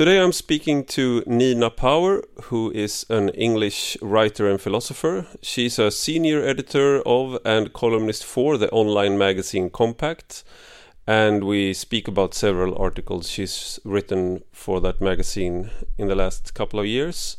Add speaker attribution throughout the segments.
Speaker 1: Today I'm speaking to Nina Power, who is an English writer and philosopher. She's a senior editor of and columnist for the online magazine Compact, and we speak about several articles she's written for that magazine in the last couple of years.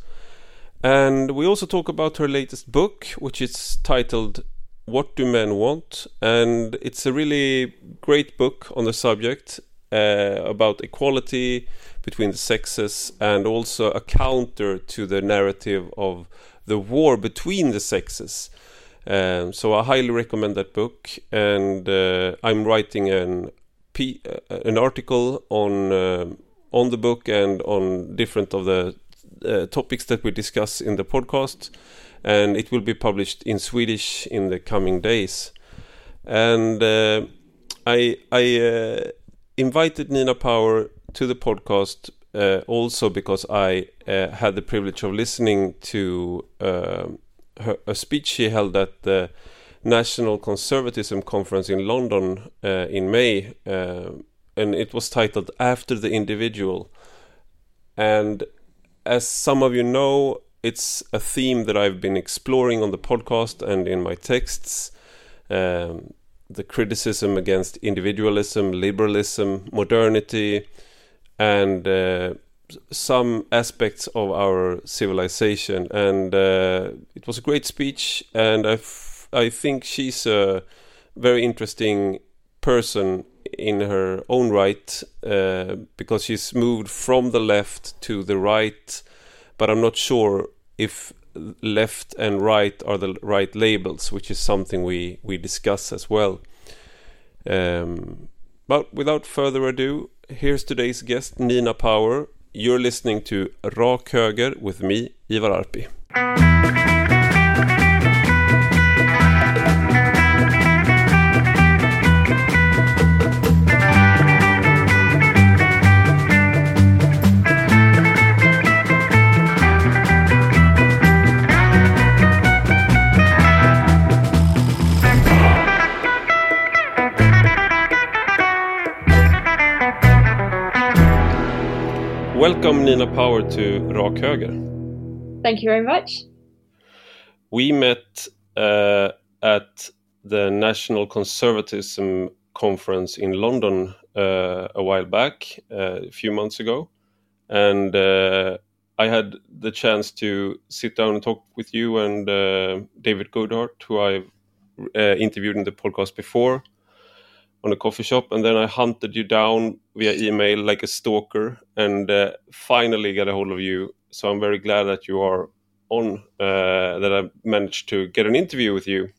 Speaker 1: And we also talk about her latest book, which is titled What Do Men Want? And it's a really great book on the subject uh, about equality between the sexes and also a counter to the narrative of the war between the sexes. Um, so I highly recommend that book, and uh, I'm writing an P, uh, an article on uh, on the book and on different of the uh, topics that we discuss in the podcast, and it will be published in Swedish in the coming days. And uh, I I uh, invited Nina Power to the podcast uh, also because I uh, had the privilege of listening to uh, her, a speech she held at the National Conservatism Conference in London uh, in May, uh, and it was titled "After the Individual." And as some of you know, it's a theme that I've been exploring on the podcast and in my texts. Um, the criticism against individualism, liberalism, modernity, and uh, some aspects of our civilization. And uh, it was a great speech, and I, I think she's a very interesting person in her own right uh, because she's moved from the left to the right, but I'm not sure if left and right are the right labels, which is something we we discuss as well. Um, but without further ado, here's today's guest, Nina Power. You're listening to Rak Höger with me, Ivar Arpi. Welcome, Nina Power, to Rak Höger.
Speaker 2: Thank you very much.
Speaker 1: We met uh, at the National Conservatism Conference in London uh, a while back, uh, a few months ago. And uh, I had the chance to sit down and talk with you and uh, David Goodhart, who I've uh, interviewed in the podcast before on a coffee shop, and then I hunted you down via email like a stalker, and uh, finally got a hold of you. So I'm very glad that you are on. Uh, that I managed to get an interview with you.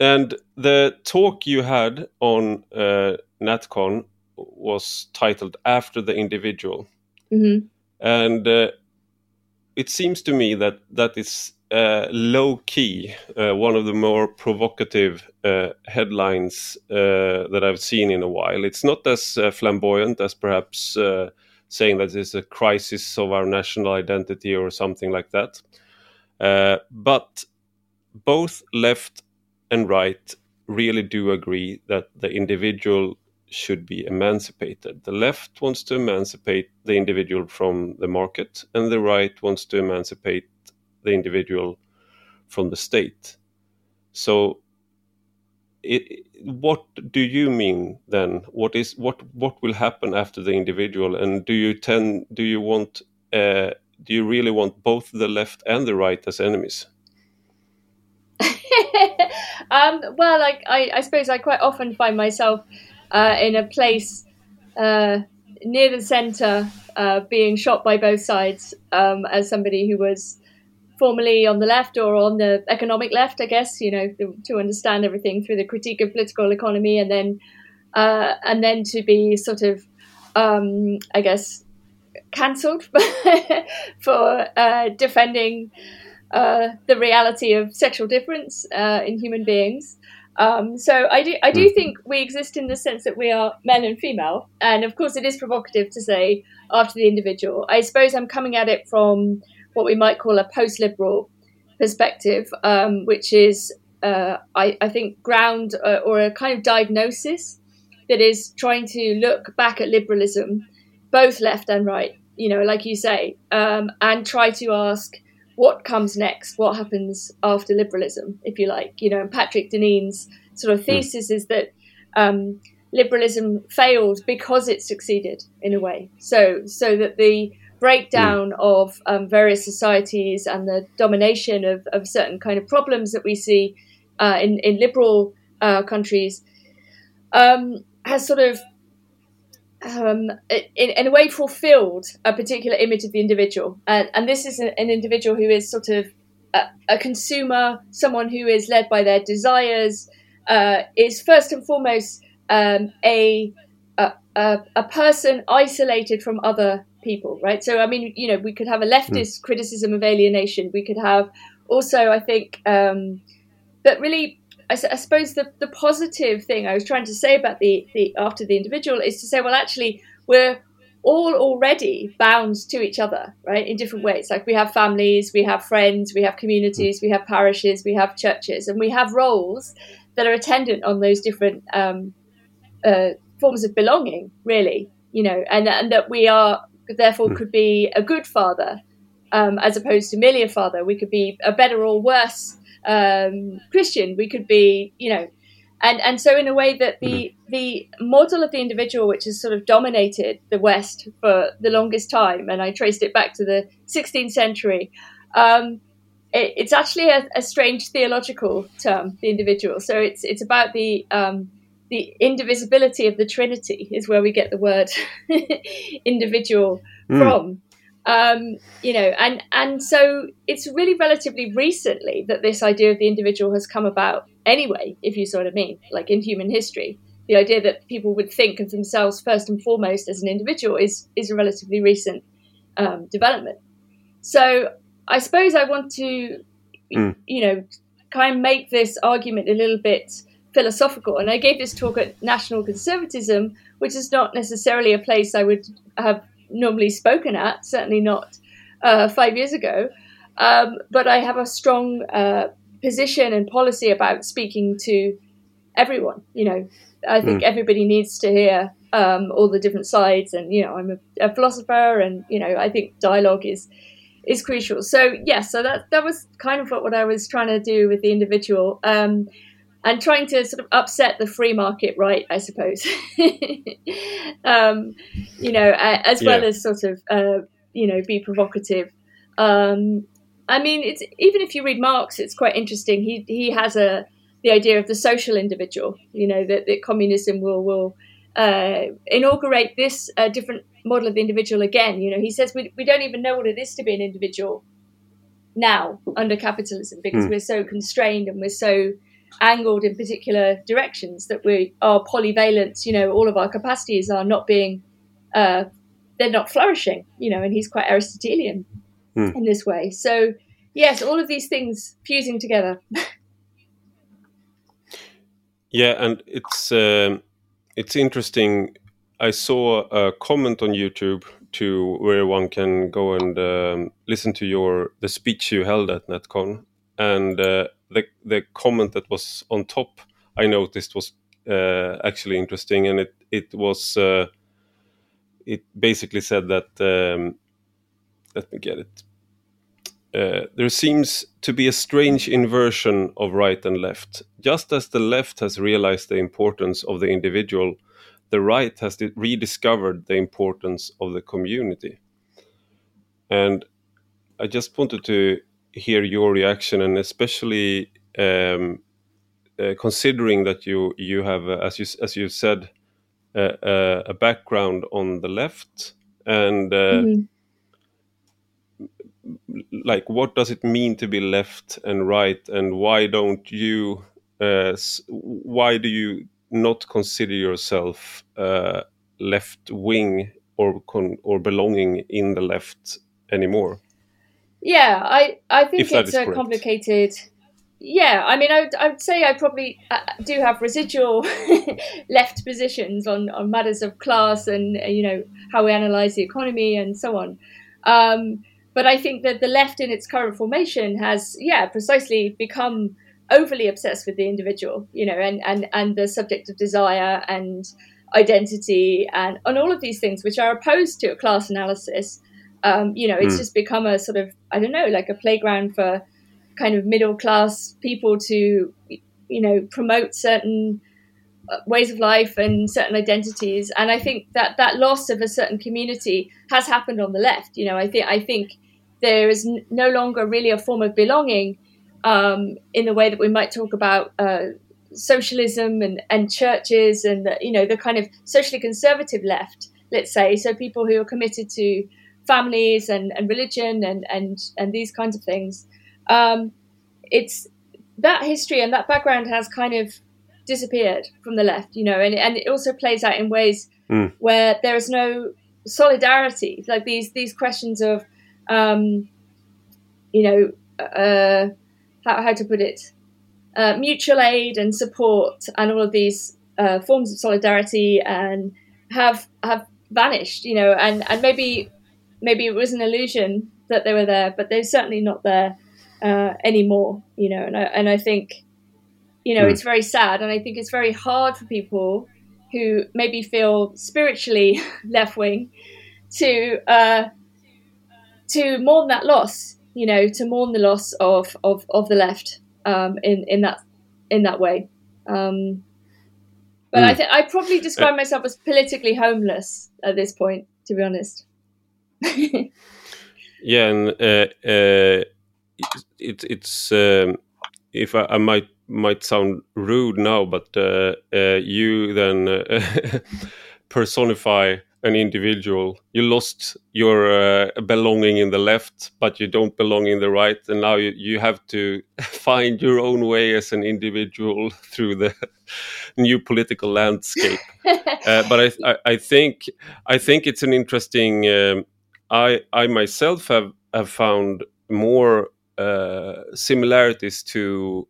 Speaker 1: And the talk you had on uh, NatCon was titled "After the Individual,"
Speaker 2: mm-hmm.
Speaker 1: and uh, it seems to me that that is uh, low key, uh, one of the more provocative uh, headlines uh, that I've seen in a while. It's not as uh, flamboyant as perhaps uh, saying that it's a crisis of our national identity or something like that. but both left and right really do agree that the individual should be emancipated. The left wants to emancipate the individual from the market, and the right wants to emancipate the individual from the state. So, it, what do you mean then? What is what what will happen after the individual? And do you tend do you want uh, do you really want both the left and the right as enemies?
Speaker 2: um, well, like I, I suppose I quite often find myself uh, in a place uh, near the centre, uh, being shot by both sides um, as somebody who was formally on the left or on the economic left, I guess, you know, to, to understand everything through the critique of political economy and then uh, and then to be sort of, um, I guess, cancelled for uh, defending uh, the reality of sexual difference uh, in human beings. Um, so I do, I do hmm. think we exist in the sense that we are men and female, and of course it is provocative to say after the individual. I suppose I'm coming at it from what we might call a post liberal perspective, um, which is, uh, I, I, think, ground uh, or a kind of diagnosis that is trying to look back at liberalism both left and right, you know, like you say, um, and try to ask what comes next, what happens after liberalism, if you like. You know, and Patrick Deneen's sort of hmm. thesis is that um, liberalism failed because it succeeded in a way. So, so that the breakdown mm. of um, various societies and the domination of, of certain kind of problems that we see uh, in, in liberal uh, countries um, has sort of um, in, in, a way fulfilled a particular image of the individual. And, and this is an individual who is sort of a, a, consumer, someone who is led by their desires, uh, is first and foremost um, a, a, a, person isolated from other people, right? So, I mean, you know, we could have a leftist mm. criticism of alienation. We could have also, I think, um, but really I, I, suppose the, the positive thing I was trying to say about the, the after the individual is to say, well, actually, we're all already bound to each other, right, in different ways. Like we have families, we have friends, we have communities, we have parishes, we have churches, and we have roles that are attendant on those different um, uh, forms of belonging, really, you know, and, and that we are therefore hmm. could be a good father um, as opposed to merely a father. We could be a better or worse um, Christian. We could be, you know, and and so in a way that the mm-hmm. the model of the individual, which has sort of dominated the West for the longest time, and I traced it back to the 16th century. Um, it, it's actually a, a, strange theological term, the individual. So it's it's about the um, the indivisibility of the Trinity is where we get the word individual mm. from. Um, you know, and and so it's really relatively recently that this idea of the individual has come about. Anyway, if you sort of mean, like in human history, the idea that people would think of themselves first and foremost as an individual is is a relatively recent um, development. So I suppose I want to, mm. you know, kind of make this argument a little bit philosophical. And I gave this talk at National Conservatism, which is not necessarily a place I would have normally spoken at, certainly not uh, five years ago. Um, but I have a strong uh, position and policy about speaking to everyone. You know, I think mm. everybody needs to hear um, all the different sides, and you know, I'm a, a, philosopher, and you know, I think dialogue is is crucial. So yes, yeah, so that that was kind of what, what I was trying to do with the individual. Um, and trying to sort of upset the free market right, I suppose. um, you know, as well yeah. as sort of uh, you know be provocative. Um, I mean, it's even if you read Marx, it's quite interesting. He he has a the idea of the social individual. You know that, that communism will will uh, inaugurate this uh, different model of the individual again. You know, he says we we don't even know what it is to be an individual now under capitalism because mm. we're so constrained and we're so angled in particular directions that we are polyvalent you know all of our capacities are not being uh, they're not flourishing you know and he's quite aristotelian hmm. in this way. So yes all of these things fusing together.
Speaker 1: Yeah and it's um, it's interesting. I saw a comment on youtube to where one can go and um, listen to your the speech you held at NatCon and uh, the the comment that was on top I noticed was uh, actually interesting, and it it was uh, it basically said that um, let me get it. Uh, there seems to be a strange inversion of right and left. Just as the left has realized the importance of the individual, the right has rediscovered the importance of the community. And I just wanted to hear your reaction, and especially um, uh, considering that you you have, uh, as you as you said, uh, uh a background on the left, and mm like what does it mean to be left and right, and why don't you? Uh, why do you not consider yourself left wing or or belonging in the left anymore?
Speaker 2: Yeah, I I think if it's a correct. complicated. Yeah, I mean, I would, I would say I probably uh, do have residual left positions on, on matters of class and uh, you know how we analyze the economy and so on. Um, but I think that the left in its current formation has, yeah, precisely become overly obsessed with the individual, you know, and, and, and the subject of desire and identity and, and all of these things which are opposed to a class analysis. Um, you know, it's mm. just become a sort of, I don't know, like a playground for kind of middle class people to, you know, promote certain uh, ways of life and certain identities. And I think that that loss of a certain community has happened on the left. You know, I think I think there is n- no longer really a form of belonging um, in the way that we might talk about uh, socialism and, and churches and the, you know the kind of socially conservative left, let's say. So people who are committed to families and, and religion and, and and these kinds of things. Um, it's that history and that background has kind of disappeared from the left, you know, and, and it also plays out in ways mm. where there is no solidarity, like these these questions of, um, you know, uh, how, how to put it, uh, mutual aid and support, and all of these uh, forms of solidarity, and have have vanished, you know, and and maybe maybe it was an illusion that they were there, but they're certainly not there uh, anymore, you know, and I, and I think you know, mm. it's very sad. And I think it's very hard for people who maybe feel spiritually left wing to uh, to mourn that loss. You know, to mourn the loss of of, of the left um, in in that in that way. Um, but mm. I think I probably describe uh, myself as politically homeless at this point, to be honest.
Speaker 1: yeah, and uh, uh, it, it's um, if I, I might might sound rude now, but uh, uh, you then uh, personify an individual. You lost your uh, belonging in the left, but you don't belong in the right, and now you, you have to find your own way as an individual through the new political landscape. uh, but I, I, I, think I think it's an interesting. Um, I I myself have have found more uh, similarities to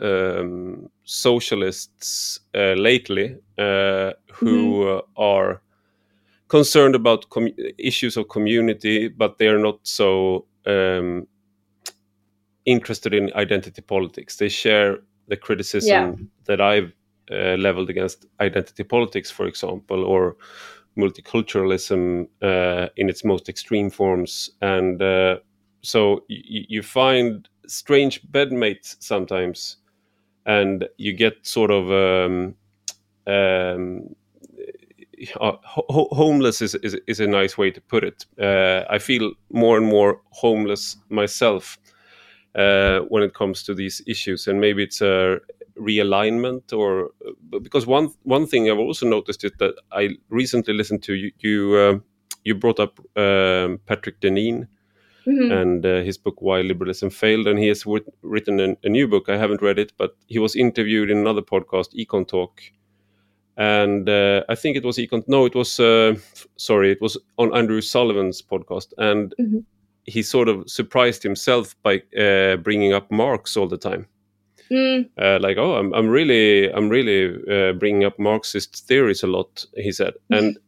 Speaker 1: um, socialists uh, lately uh, who mm-hmm. are concerned about issues of community, but they are not so um, interested in identity politics. They share the criticism yeah. that I've uh, leveled against identity politics, for example, or multiculturalism uh, in its most extreme forms. And uh, so y- you find strange bedmates sometimes and you get sort of um, um, uh, ho homeless is, is, is a nice way to put it. Uh, I feel more and more homeless myself uh, when it comes to these issues, and maybe it's a realignment or because one one thing I've also noticed is that I recently listened to you you, uh, you brought up um, Patrick Deneen mm-hmm. and uh, his book Why Liberalism Failed. And he has w- written a, a, new book. I haven't read it, but he was interviewed in another podcast, Econ Talk. And uh, I think it was Econ. No, it was uh, sorry, it was on Andrew Sullivan's podcast, and mm-hmm. he sort of surprised himself by uh, bringing up Marx all the time. Mm. Uh, like, oh, I'm, I'm really, I'm really uh, bringing up Marxist theories a lot. He said, mm. and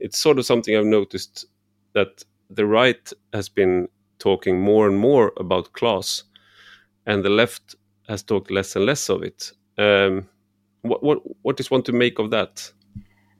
Speaker 1: it's sort of something I've noticed that the right has been talking more and more about class, and the left has talked less and less of it. Um, what what what is one to make of that?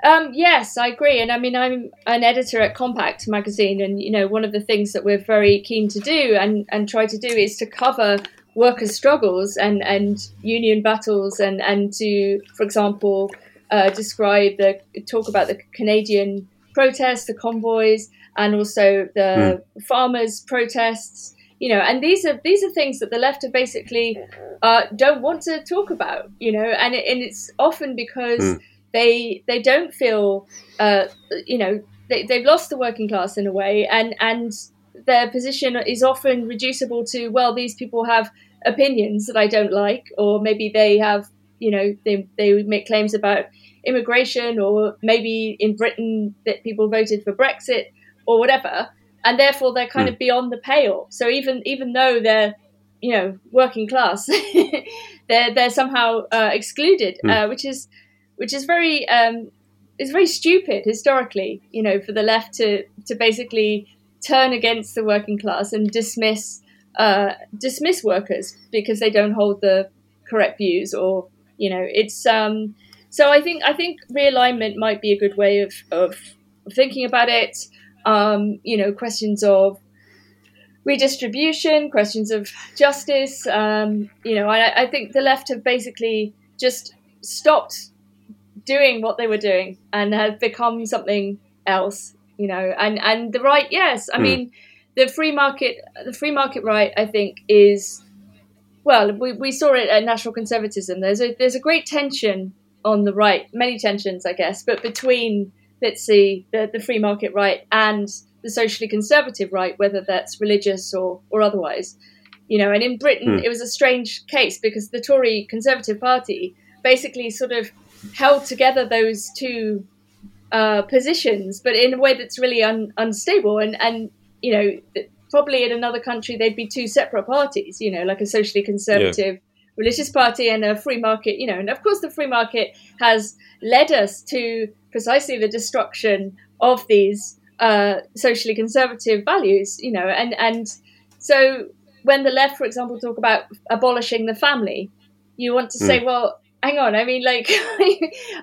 Speaker 2: Um, yes, I agree, and I mean I'm an editor at Compact magazine, and you know one of the things that we're very keen to do and and try to do is to cover workers' struggles and and union battles, and and to, for example, uh, describe the talk about the Canadian protests, the convoys, and also the mm. farmers' protests. You know, and these are these are things that the left are basically uh, don't want to talk about. You know, and it, and it's often because mm. they they don't feel, uh, you know, they, they've lost the working class in a way, and and their position is often reducible to well, these people have opinions that I don't like, or maybe they have, you know, they they make claims about immigration, or maybe in Britain that people voted for Brexit or whatever, and therefore they're kind mm. of beyond the pale. So even even though they're you know working class, they're they're somehow uh, excluded, mm. uh, which is which is very um, is very stupid historically. You know, for the left to to basically turn against the working class and dismiss uh, dismiss workers because they don't hold the correct views or you know it's um so I think I think realignment might be a good way of of thinking about it. Um, you know, questions of redistribution, questions of justice. Um, you know, I, I think the left have basically just stopped doing what they were doing and have become something else. You know, and and the right, yes, I mm. mean, the free market, the free market right, I think is well, we, we saw it at National Conservatism. There's a there's a great tension on the right, many tensions, I guess, but between let's see the, the free market right and the socially conservative right, whether that's religious or or otherwise. You know, and in Britain, mm. it was a strange case because the Tory Conservative Party basically sort of held together those two uh, positions, but in a way that's really un- unstable. And and you know, probably in another country they'd be two separate parties. You know, like a socially conservative. Yeah. Religious party and a free market, you know, and of course the free market has led us to precisely the destruction of these uh, socially conservative values, you know, and and so when the left, for example, talk about abolishing the family, you want to say, mm. well, hang on. I mean, like,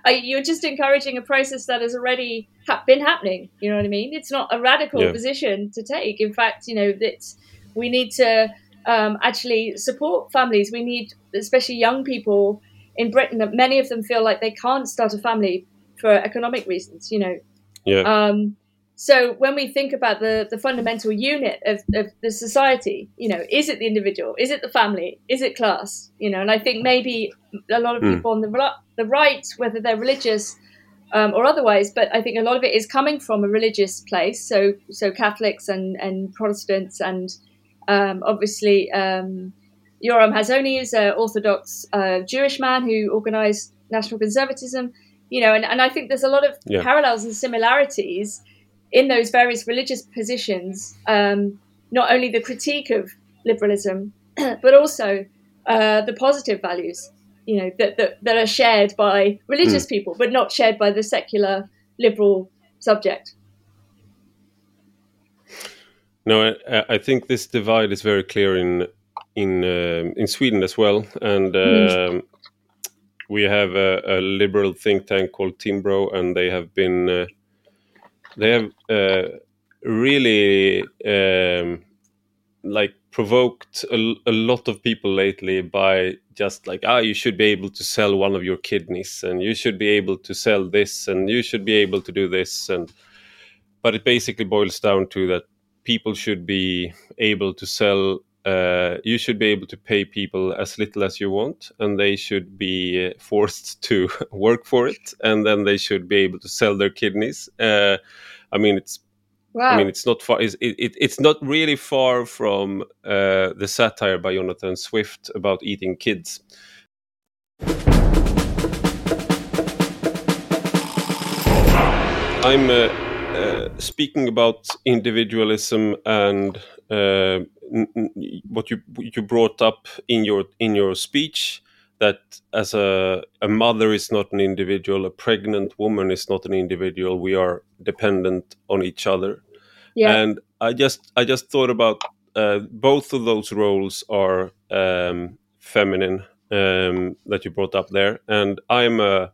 Speaker 2: you're just encouraging a process that has already ha- been happening. You know what I mean? It's not a radical yeah. position to take. In fact, you know, that we need to um, actually support families. We need, especially young people in Britain, that many of them feel like they can't start a family for economic reasons. You know.
Speaker 1: Yeah.
Speaker 2: Um, so when we think about the, the fundamental unit of, of the society, you know, is it the individual? Is it the family? Is it class? You know, and I think maybe a lot of mm. people on the, the right, whether they're religious um, or otherwise, but I think a lot of it is coming from a religious place. So, so Catholics and, and Protestants and um, obviously um, Yoram Hazony is an Orthodox uh, Jewish man who organised national conservatism. You know, and, and I think there's a lot of yeah. parallels and similarities in those various religious positions, um, not only the critique of liberalism, but also uh, the positive values, you know, that, that, that are shared by religious mm. people, but not shared by the secular liberal subject.
Speaker 1: No, I, I think this divide is very clear in in uh, in Sweden as well, and mm. we have a, a, liberal think tank called Timbro, and they have been uh, they have uh, really um, like provoked a, a, lot of people lately by just like ah you should be able to sell one of your kidneys and you should be able to sell this and you should be able to do this and but it basically boils down to that people should be able to sell uh, you should be able to pay people as little as you want, and they should be forced to work for it, and then they should be able to sell their kidneys. Uh, I mean, it's Wow. I mean, it's not far. It's, it, it's not really far from uh, the satire by Jonathan Swift about eating kids. I'm uh, uh, speaking about individualism and uh, what you you brought up in your in your speech that as a a mother is not an individual, a pregnant woman is not an individual. We are dependent on each other. Yeah. And I just I just thought about uh, both of those roles are um, feminine um, that you brought up there, and I'm a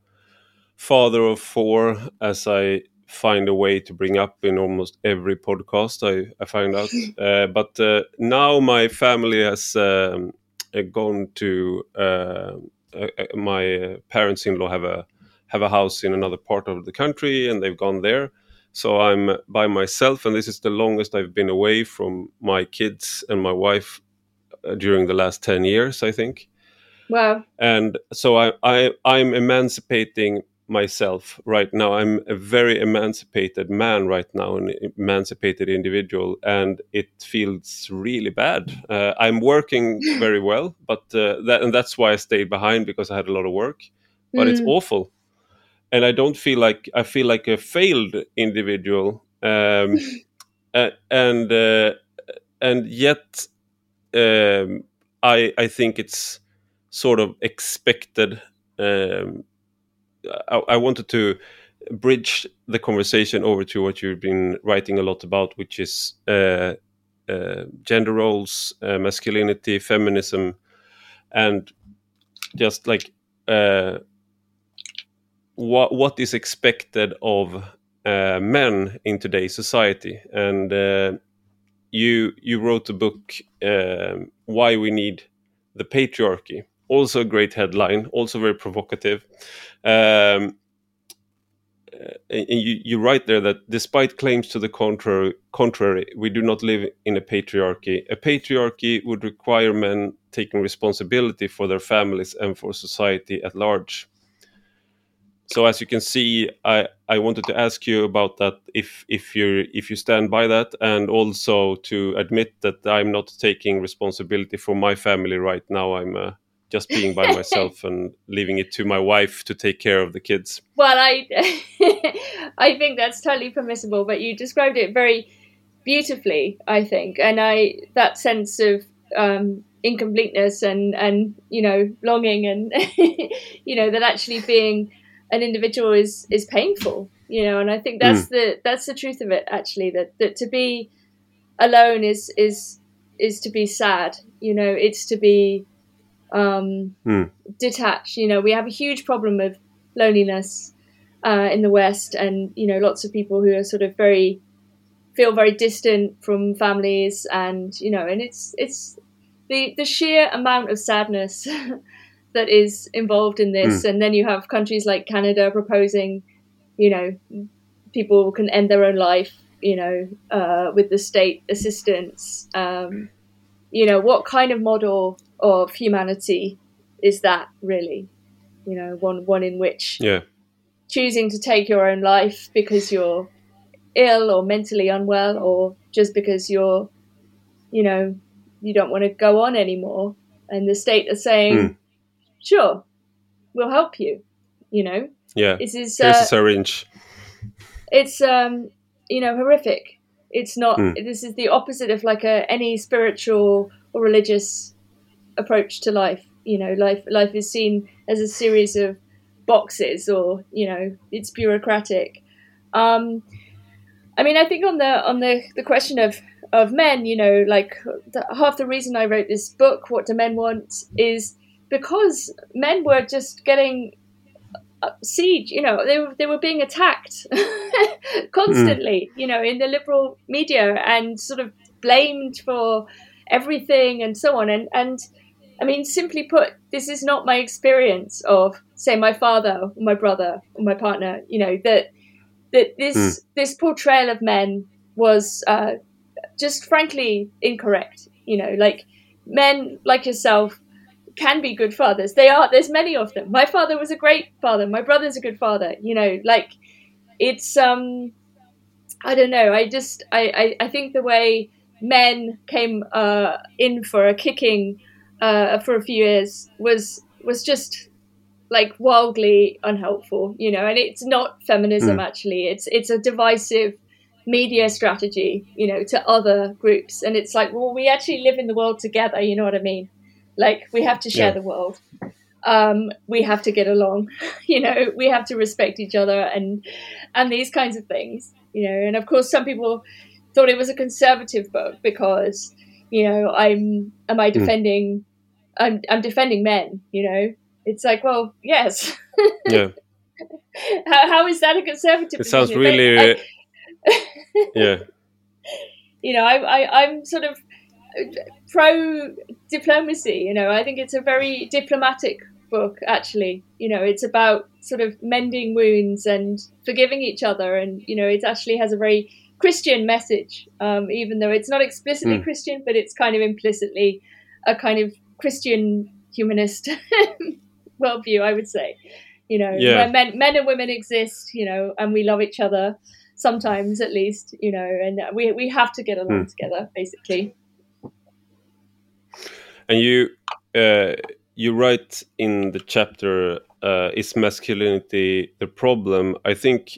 Speaker 1: father of four, as I find a way to bring up in almost every podcast I, I find out. uh, but uh, now my family has um, uh, gone to uh, uh, my parents-in-law have a have a house in another part of the country, and they've gone there. So I'm by myself, and this is the longest I've been away from my kids and my wife during the last ten years, I think.
Speaker 2: Wow!
Speaker 1: And so I, I I'm emancipating myself right now. I'm a very emancipated man right now, an emancipated individual, and it feels really bad. Uh, I'm working very well, but uh, that and that's why I stayed behind because I had a lot of work. But mm. it's awful, and I don't feel like I feel like a failed individual, um, and uh, and yet um, I I think it's sort of expected. Um, I, I wanted to bridge the conversation over to what you've been writing a lot about, which is uh, uh, gender roles, uh, masculinity, feminism, and just like uh, what what is expected of uh, men in today's society, and uh, you you wrote a book, um, "Why We Need the Patriarchy." Also a great headline, also very provocative. Um, uh, and you, you write there that despite claims to the contrary, contrary, we do not live in a patriarchy. A patriarchy would require men taking responsibility for their families and for society at large. So, as you can see, I, I wanted to ask you about that if if you if you stand by that, and also to admit that I'm not taking responsibility for my family right now. I'm uh, just being by myself and leaving it to my wife to take care of the kids.
Speaker 2: Well, I I think that's totally permissible, but you described it very beautifully, I think, and I that sense of um, incompleteness and and you know longing and you know that actually being an individual is is painful, you know, and I think that's mm. the that's the truth of it actually that that to be alone is is is to be sad, you know, it's to be um, mm. detached. You know, we have a huge problem of loneliness uh, in the West, and you know, lots of people who are sort of very feel very distant from families, and you know, and it's it's the the sheer amount of sadness that is involved in this, mm. and then you have countries like Canada proposing, you know, people can end their own life, you know, uh, with the state assistance. Um, you know, what kind of model of humanity is that really? You know, one one in which
Speaker 1: yeah.
Speaker 2: choosing to take your own life because you're ill or mentally unwell or just because you're you know you don't want to go on anymore and the state are saying mm. sure we'll help you you know
Speaker 1: yeah this is here's uh, a syringe
Speaker 2: it's um you know horrific it's not mm. this is the opposite of like a any spiritual or religious approach to life. You know, life life is seen as a series of boxes, or you know, it's bureaucratic. Um, I mean, I think on the on the the question of of men, you know, like the, half the reason I wrote this book, "What Do Men Want," is because men were just getting siege. You know, they were they were being attacked constantly. Mm. You know, in the liberal media and sort of blamed for everything and so on. And and I mean, simply put, this is not my experience of, say, my father or my brother or my partner. You know that that this mm. this portrayal of men was uh, just frankly incorrect. You know, like men like yourself can be good fathers. They are. There's many of them. My father was a great father. My brother's a good father. You know, like it's um, I don't know. I just I I, I think the way men came uh, in for a kicking uh, for a few years was was just like wildly unhelpful, you know. And it's not feminism mm. actually; it's it's a divisive media strategy, you know, to other groups. And it's like, well, we actually live in the world together. You know what I mean? Like we have to share yeah. the world. Um, we have to get along. you know, we have to respect each other and and these kinds of things. You know, and of course, some people thought it was a conservative book because you know I'm am I hmm. defending mm. I'm I'm defending men. You know, it's like well yes.
Speaker 1: yeah.
Speaker 2: how, how is that a conservative?
Speaker 1: It sounds really. I, yeah.
Speaker 2: You know, I, I I'm sort of pro diplomacy. You know, I think it's a very diplomatic book. Actually, you know, it's about sort of mending wounds and forgiving each other, and you know, it actually has a very Christian message, um, even though it's not explicitly mm. Christian, but it's kind of implicitly a kind of Christian humanist worldview, I would say. You know, yeah. where men, men and women exist, you know, and we love each other sometimes at least, you know, and we, we have to get along mm. together, basically.
Speaker 1: And you, uh, you write in the chapter, uh, Is Masculinity the Problem? I think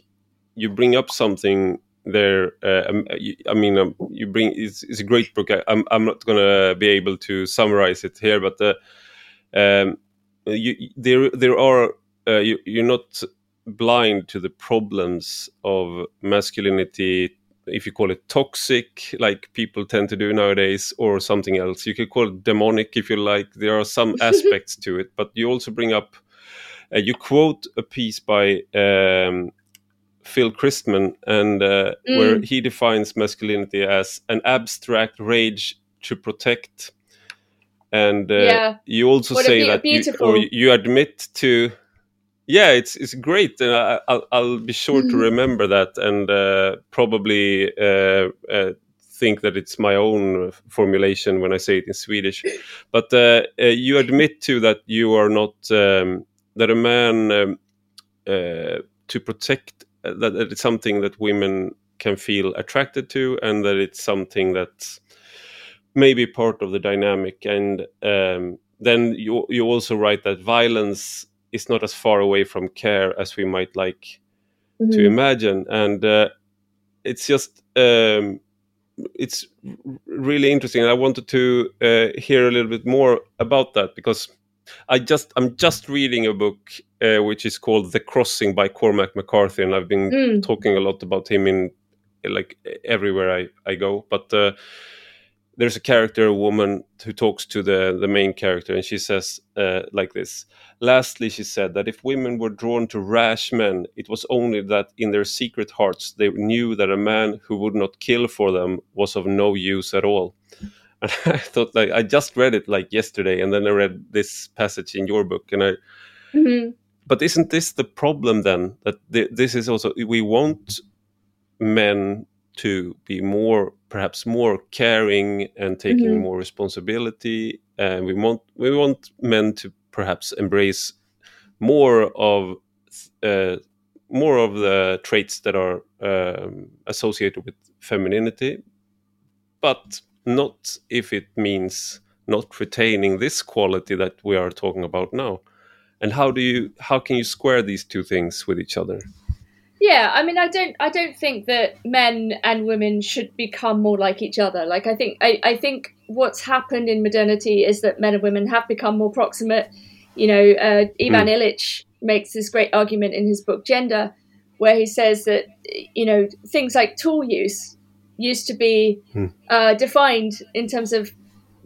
Speaker 1: you bring up something there uh, um, i mean um, you bring it's, it's, a great book I, am I'm, I'm not gonna be able to summarize it here but uh, um, you, there there are uh, you, you're not blind to the problems of masculinity if you call it toxic like people tend to do nowadays or something else you could call it demonic if you like there are some aspects to it but you also bring up uh, you quote a piece by um, Phil Christman, and uh, mm. where he defines masculinity as an abstract rage to protect. And uh, yeah. you also what say that you, or you admit to yeah it's it's great and I, will I'll be sure mm. to remember that and uh, probably uh, uh, think that it's my own formulation when I say it in Swedish. But uh, uh, you admit to that you are not um, that a man um, uh, to protect that, that it's something that women can feel attracted to, and that it's something that's maybe part of the dynamic. And um, then you you also write that violence is not as far away from care as we might like mm-hmm. to imagine, and uh, it's just um, it's really interesting. I wanted to uh, hear a little bit more about that because I just I'm just reading a book uh, which is called The Crossing by Cormac McCarthy, and I've been mm. talking a lot about him in like everywhere I I go. But uh, there's a character, a woman, who talks to the the main character, and she says uh, like this. Lastly, she said that if women were drawn to rash men, it was only that in their secret hearts they knew that a man who would not kill for them was of no use at all. And I thought, like, I just read it like yesterday, and then I read this passage in your book, and I. Mm-hmm. But isn't this the problem then? That th- this is also we want men to be more perhaps more caring and taking mm-hmm. more responsibility and we want we want men to perhaps embrace more of uh, more of the traits that are um, associated with femininity but not if it means not retaining this quality that we are talking about now and how do you how can you square these two things with each other
Speaker 2: yeah, I mean, I don't, I don't think that men and women should become more like each other. Like, I think, I, I think what's happened in modernity is that men and women have become more proximate. You know, uh, Ivan mm. Illich makes this great argument in his book Gender, where he says that you know things like tool use used to be mm. uh, defined in terms of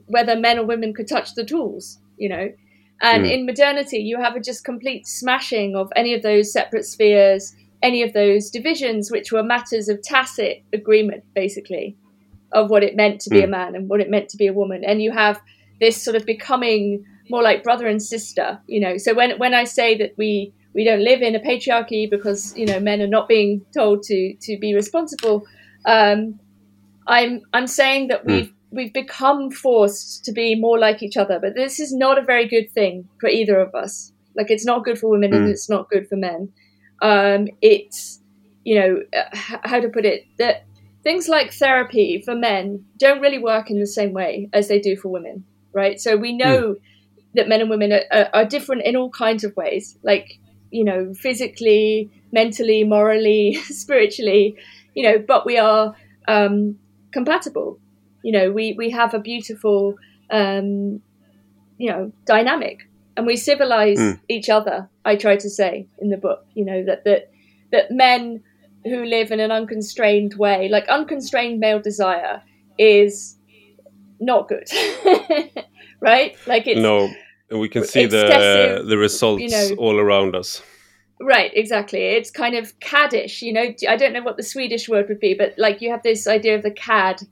Speaker 2: whether men or women could touch the tools. You know, and mm. in modernity, you have a just complete smashing of any of those separate spheres any of those divisions, which were matters of tacit agreement, basically, of what it meant to be mm. a hmm. man and what it meant to be a woman. And you have this sort of becoming more like brother and sister, you know. So when when I say that we we don't live in a patriarchy because you know men are not being told to to be responsible, um, I'm I'm saying that hmm. we've we've become forced to be more like each other. But this is not a very good thing for either of us. Like it's not good for women mm. and hmm. it's not good for men um, it's you know how to put it that things like therapy for men don't really work in the same way as they do for women right so we know mm. that men and women are, are, are, different in all kinds of ways like you know physically mentally morally spiritually you know but we are um, compatible you know we we have a beautiful um, you know dynamic and we civilize mm. each other. I try to say in the book, you know, that that that men who live in an unconstrained way, like unconstrained male desire, is not good, right? Like it's
Speaker 1: no, we can see the the results you know, all around us.
Speaker 2: Right, exactly. It's kind of caddish, you know. I don't know what the Swedish word would be, but like you have this idea of the cad,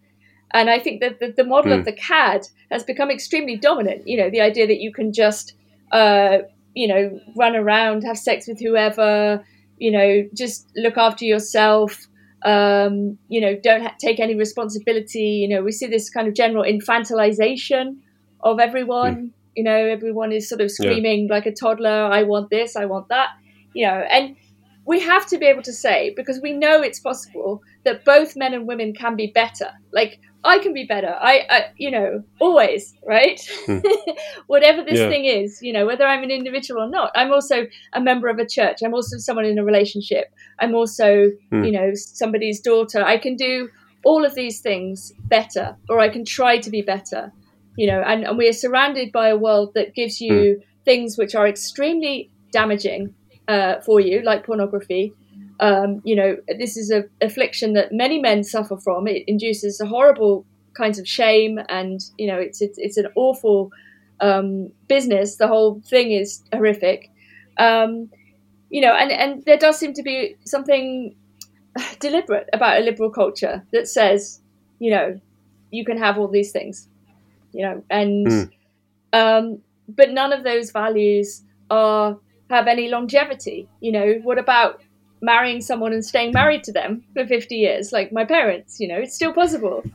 Speaker 2: and I think that the, the model mm. of hmm. the cad has become extremely dominant. You know, the idea that you can just uh, you know, run around, have sex with whoever, you know, just look after yourself. Um, you know, don't ha- take any responsibility. You know, we see this kind of general infantilization of everyone. Mm. You know, everyone is sort of screaming yeah. like a toddler, I want this, I want that. You know, and we have to be able to say, because we know it's possible, that both men and women can be better. Like, I can be better. I, I you know, always, right? Hmm. Whatever this yeah. thing is, you know, whether I'm an individual or not. I'm also a member of a church. I'm also someone in a relationship. I'm also, hmm. you know, somebody's daughter. I can do all of these things better, or I can try to be better, you know, and, and we are surrounded by a world that gives you hmm. things which are extremely damaging uh, for you, like pornography um, you know, this is a affliction that many men suffer from. It induces a horrible kinds of shame, and you know, it's it's, it's an awful um, business. The whole thing is horrific. Um, you know, and, and there does seem to be something deliberate about a liberal culture that says, you know, you can have all these things, you know, and mm. um, but none of those values are have any longevity. You know, what about marrying someone and staying married to them for 50 years like my parents you know it's still possible mm.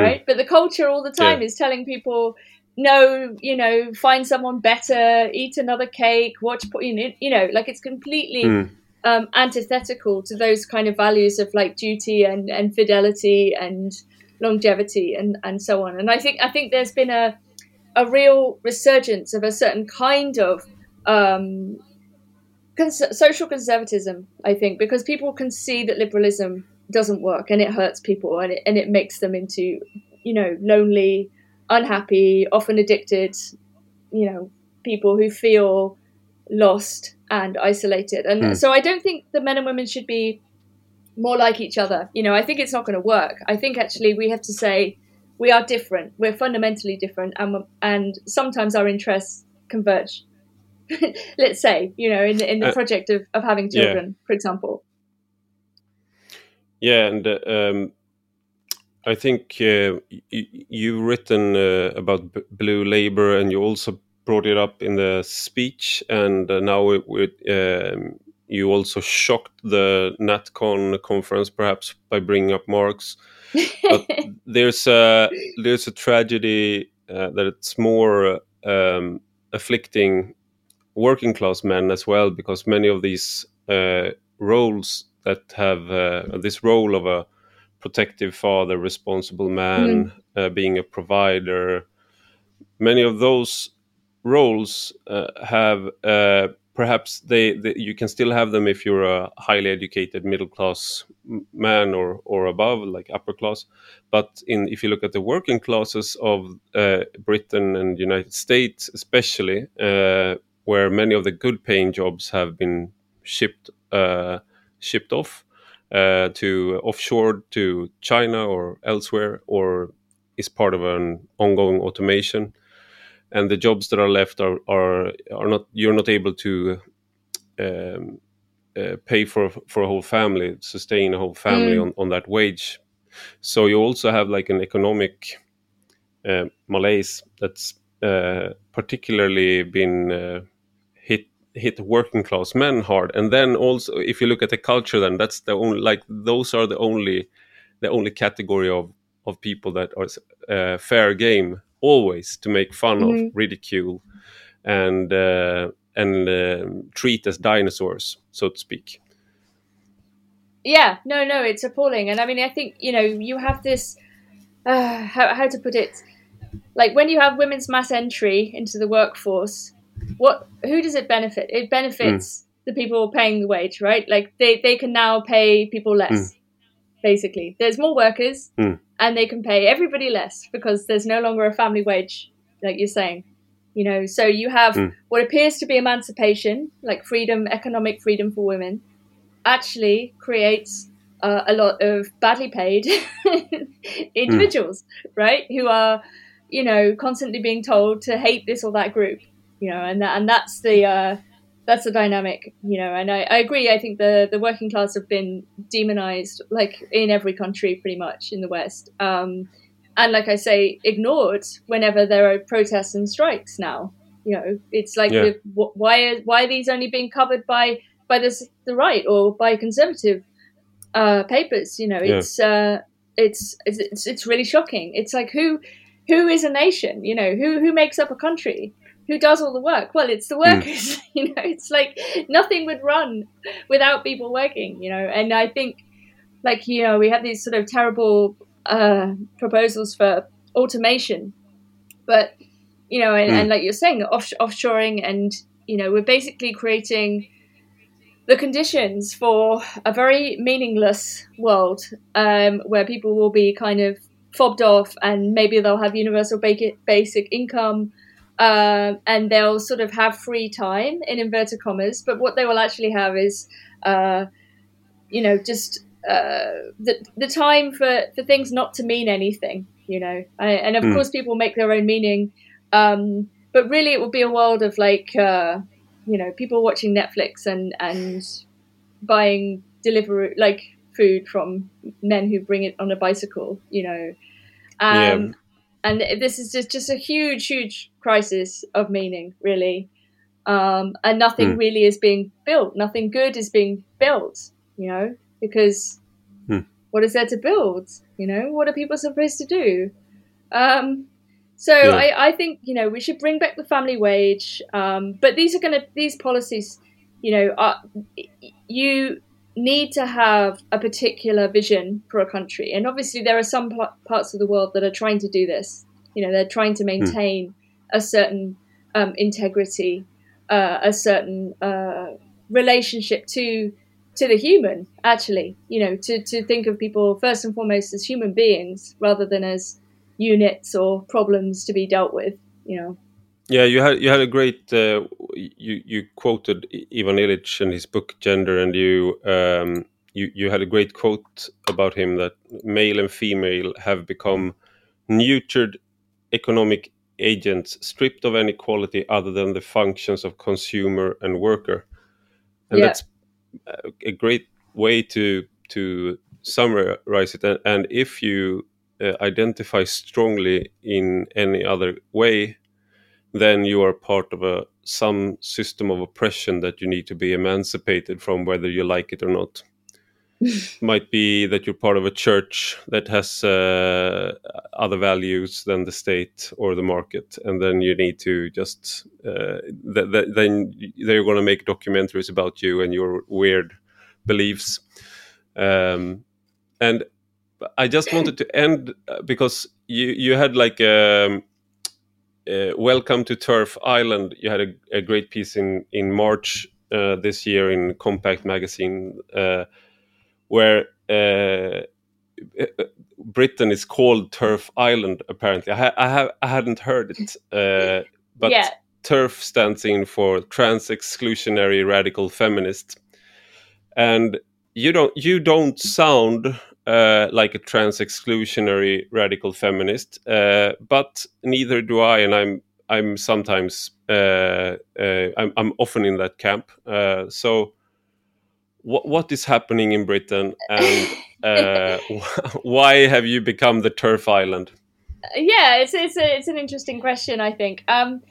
Speaker 2: right but the culture all the time yeah. is telling people no you know find someone better eat another cake watch you know, you know like it's completely mm. um, antithetical to those kind of values of like duty and, and fidelity and longevity and, and so on and i think i think there's been a a real resurgence of a certain kind of um, cons- social conservatism, I think, because people can see that liberalism doesn't work and it hurts people and it, and it makes them into, you know, lonely, unhappy, often addicted, you know, people who feel lost and isolated. And mm. so I don't think the men and women should be more like each other. You know, I think it's not going to work. I think actually we have to say we are different. We're fundamentally different, and and sometimes our interests converge. let's say you know in the, in the uh, project of, of having children yeah. for example
Speaker 1: yeah and uh, um, i think uh, you've written uh, about B blue labor and you also brought it up in the speech and uh, now um, you also shocked the NatCon conference perhaps by bringing up marx but there's a there's a tragedy uh, that it's more um, afflicting working class men as well, because many of these uh, roles that have uh, this role of a protective father, responsible man, mm. being a provider, many of those roles uh, have uh, perhaps they, they, you can still have them if you're a highly educated middle class man or or above like upper class but in if you look at the working classes of uh, britain and united states especially uh, where many of the good paying jobs have been shipped uh, shipped off uh, to offshore to China or elsewhere, or is part of an ongoing automation. And the jobs that are left are are, are not you're not able to um, uh, pay for for a whole family, sustain a whole family mm. on, on that wage. So you also have like an economic uh, malaise that's uh, particularly been uh, hit working class men hard. And then also if you look at the culture then that's the only like those are the only the only category of of people that are uh, fair game always to make fun mm-hmm. of ridicule and uh, and uh, treat as dinosaurs so to speak.
Speaker 2: Yeah no no it's appalling. And i mean i think you know you have this uh, how, how to put it? Like when you have women's mass entry into the workforce what who does it benefit? It benefits mm. the people paying the wage, right? Like they, they can now pay people less. Mm. Basically, there's more workers, mm. and they can pay everybody less because there's no longer a family wage, like you're saying. You know, so you have hmm. what appears to be emancipation, like freedom, economic freedom for women, actually creates uh, a lot of badly paid individuals, right? Who are, you know, constantly being told to hate this or that group you know, and that, and that's the uh, that's the dynamic, you know. And I, I agree. I think the the working class have been demonized, like in every country, pretty much in the West. Um, and like I say, ignored whenever there are protests and strikes. Now, you know, it's like yeah. why are why are these only being covered by by this, the right or by conservative uh, papers? You know, it's, yeah. uh, it's it's it's it's really shocking. It's like who who is a nation? You know, who who makes up a country? Who does all the work? Well, it's the hmm. workers. Mm. you know, it's like nothing would run without people working. You know, and I think, like you know, we have these sort of terrible uh, proposals for automation, but you know, and, mm. and like you're saying, off- offshoring, and you know, we're basically creating the conditions for a very meaningless world um, where people will be kind of fobbed off and maybe they'll have universal basic income um, and they'll sort of have free time in inverted commas. But what they will actually have is, uh, you know, just uh, the the time for for things not to mean anything. You know, I, and of mm. course people make their own meaning, um, but really it will be a world of like. Uh, you know people watching Netflix and and buying delivery like food from men who bring it on a bicycle. You know, um, yeah. And this is just just a huge huge crisis of meaning, really. Um, and nothing mm. really is being built. Nothing good is being built. You know, because mm. what is there to build? You know, what are people supposed to do? Um, so yeah. I, I think you know we should bring back the family wage, um, but these are going to these policies, you know, are, you need to have a particular vision for a country, and obviously there are some parts of the world that are trying to do this. You know, they're trying to hmm. maintain mm. a certain um, integrity, uh, a certain uh, relationship to to the human. Actually, you know, to to think of people first and foremost as human beings rather than as units or problems to be dealt with. You know.
Speaker 1: Yeah, you had you had a great uh, you you quoted Ivan Illich and his book Gender, and you um, you you had a great quote about him that male and female have become neutered economic agents stripped of any quality other than the functions of consumer and worker, and yeah. that's a great way to to summarize it. And, and if you uh, identify strongly in any other way, then you are part of a some system of oppression that you need to be emancipated from, whether you like it or not. Might be that you're part of a church that has uh, other values than the state or the market, and then you need to just uh, th- th- then they're going to make documentaries about you and your weird beliefs. Um, and I just wanted to end uh, because you you had like um, uh, welcome to TERF Island. You had a, a great piece in in March uh, this year in Compact magazine uh, where uh, uh, Britain is called TERF Island. Apparently, I, ha- I have I hadn't heard it, but yeah. TERF stands in for Trans Exclusionary Radical Feminist, and you don't you don't sound uh, like a trans exclusionary radical feminist, uh, but neither do I, and I'm I'm sometimes uh, uh I'm, I'm, often in that camp. Uh, so, what what is happening in Britain, and uh, why have you become the TERF island?
Speaker 2: Yeah, it's it's a, it's an interesting question. I think. Um,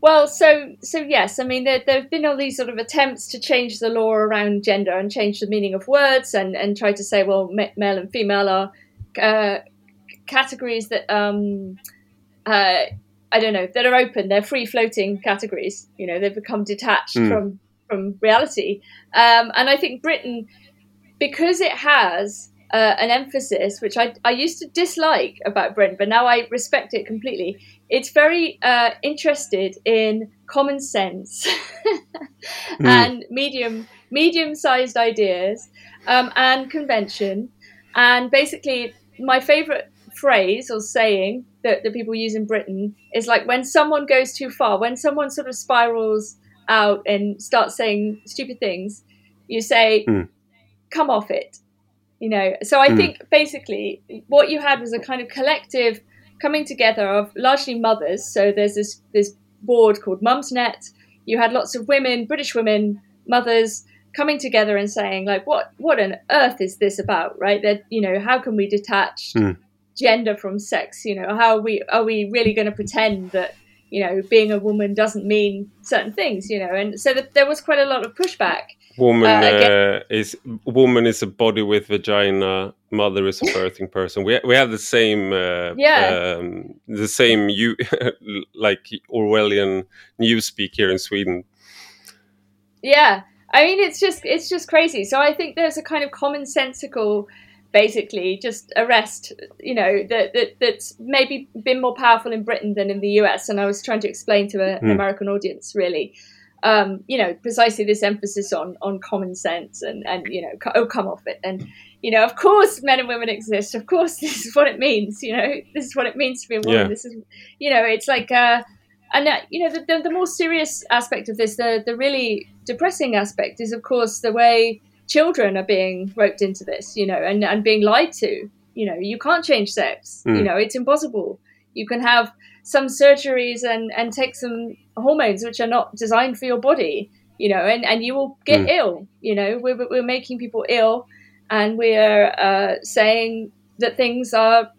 Speaker 2: well, so so yes, I mean there there have been all these sort of attempts to change the law around gender and change the meaning of words and and try to say well male and female are uh, categories that um, uh, I don't know that are open. They're free floating categories. You know they've become detached mm. from from reality. Um, and I think Britain, because it has uh, an emphasis which I, I used to dislike about Britain, but now I respect it completely. It's very uh, interested in common sense mm. and medium medium sized ideas um, and convention. And basically, my favorite phrase or saying that, that people use in Britain is like when someone goes too far, when someone sort of spirals out and starts saying stupid things, you say, mm. come off it you know so i mm. think basically what you had was a kind of collective coming together of largely mothers. So there's this this board called mumsnet you had lots of women british women mothers coming together and saying like what what on earth is this about right? That you know how can we detach mm. gender from sex? You know how are we are we really going to pretend that you know being a woman doesn't mean certain things you know? And so the, there was quite a lot of pushback
Speaker 1: Woman uh, uh, is woman is a body with vagina. Mother is a birthing person. We we have the same uh, yeah um, the same you like Orwellian newspeak here in Sweden.
Speaker 2: Yeah, I mean it's just it's just crazy. So I think there's a kind of commonsensical, basically just arrest. You know that that that's maybe been more powerful in Britain than in the US. And I was trying to explain to a, an mm. American audience really um, you know, precisely this emphasis on on common sense and and you know, oh, come off it. And you know, of course, men and women exist. Of course, this is what it means. You know, this is what it means to be a woman. Yeah. This is, you know, it's like, uh, and uh, you know, the, the, the more serious aspect of this, the the really depressing aspect is, of course, the way children are being roped into this. You know, and and being lied to. You know, you can't change sex. Mm. You know, it's impossible. You can have some surgeries and, and take some hormones which are not designed for your body. you know, and, and you will get
Speaker 1: Mm.
Speaker 2: ill. You know, we're, we're making people ill and we're uh, saying that things are,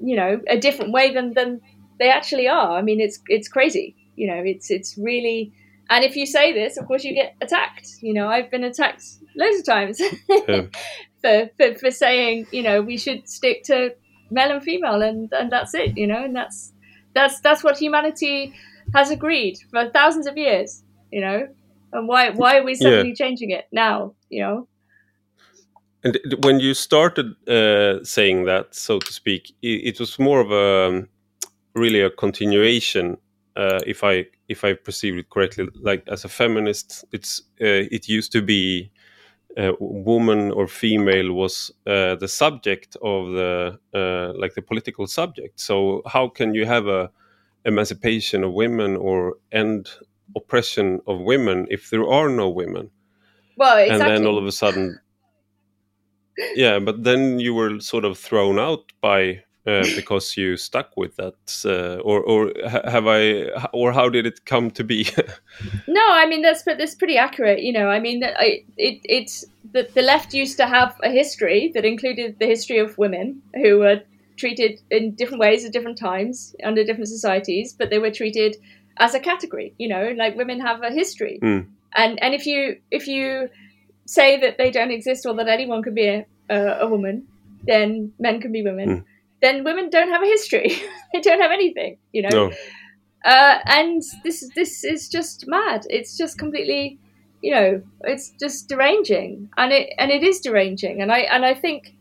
Speaker 2: you know, a different way than, than they actually are. I mean, it's it's crazy. You know, it's it's really. And if you say this, of course, you get attacked. You know, I've been attacked loads of times
Speaker 1: Yeah.
Speaker 2: for, for for saying, you know, we should stick to male and female, and and that's it. You know, and that's that's that's what humanity has agreed for thousands of years. You know, and why why are we suddenly changing it now? You know.
Speaker 1: And when you started uh, saying that, so to speak, it, it was more of a um, really a continuation. Uh, if I if I perceived it correctly, like as a feminist, it's uh, it used to be uh, woman or female was uh, the subject of the uh, like the political subject. So how can you have a emancipation of women or end oppression of women if there are no women?
Speaker 2: Well,
Speaker 1: and then all of a sudden yeah but then you were sort of thrown out by uh, because you stuck with that uh, or or have i or how did it come to be
Speaker 2: No, I mean that's that's pretty accurate. You know, I mean that I, it it's the, the left used to have a history that included the history of women who were treated in different ways at different times under different societies, but they were treated as a category. You know, like women have a history,
Speaker 1: Mm.
Speaker 2: and and if you if you say that they don't exist or that anyone can be a, a, a woman, then men can be women.
Speaker 1: Mm.
Speaker 2: Then women don't have a history. they don't have anything. You know.
Speaker 1: no
Speaker 2: Uh, and this this is just mad. It's just completely, you know, it's just deranging, and it and it is deranging, and I and I think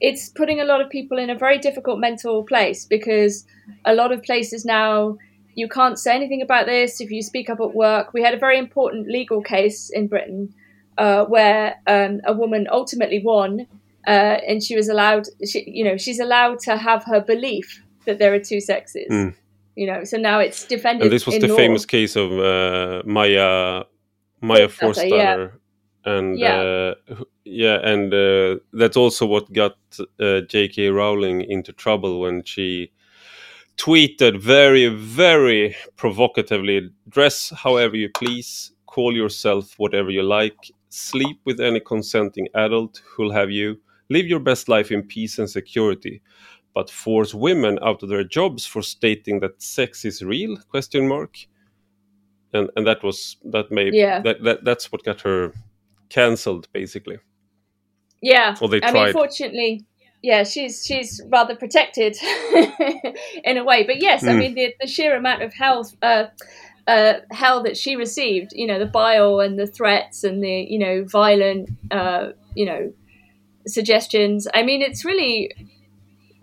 Speaker 2: it's putting a lot of people in a very difficult mental place because a lot of places now you can't say anything about this if you speak up at work. We had a very important legal case in Britain uh, where um, a woman ultimately won, uh, and she was allowed, she, you know, she's allowed to have her belief that there are two sexes.
Speaker 1: Mm.
Speaker 2: You know, so now it's defended.
Speaker 1: and this was the
Speaker 2: law.
Speaker 1: famous case of uh, maya maya
Speaker 2: Forstater, yeah.
Speaker 1: and
Speaker 2: Yeah.
Speaker 1: uh, yeah and uh, that's also what got uh, jk rowling into trouble when she tweeted very very provocatively dress however you please call yourself whatever you like sleep with any consenting adult who'll have you live your best life in peace and security but force women out of their jobs for stating that sex is real question mark and and that was that made
Speaker 2: Yeah.
Speaker 1: that, that that's what got her cancelled basically
Speaker 2: Yeah,
Speaker 1: Or they
Speaker 2: I mean,
Speaker 1: tried.
Speaker 2: fortunately, yeah, she's she's rather protected in a way. But yes, I
Speaker 1: Mm.
Speaker 2: mean, the, the sheer amount of hell, uh, uh, hell that she received, you know, the bile and the threats and the you know violent, uh, you know, suggestions. I mean, it's really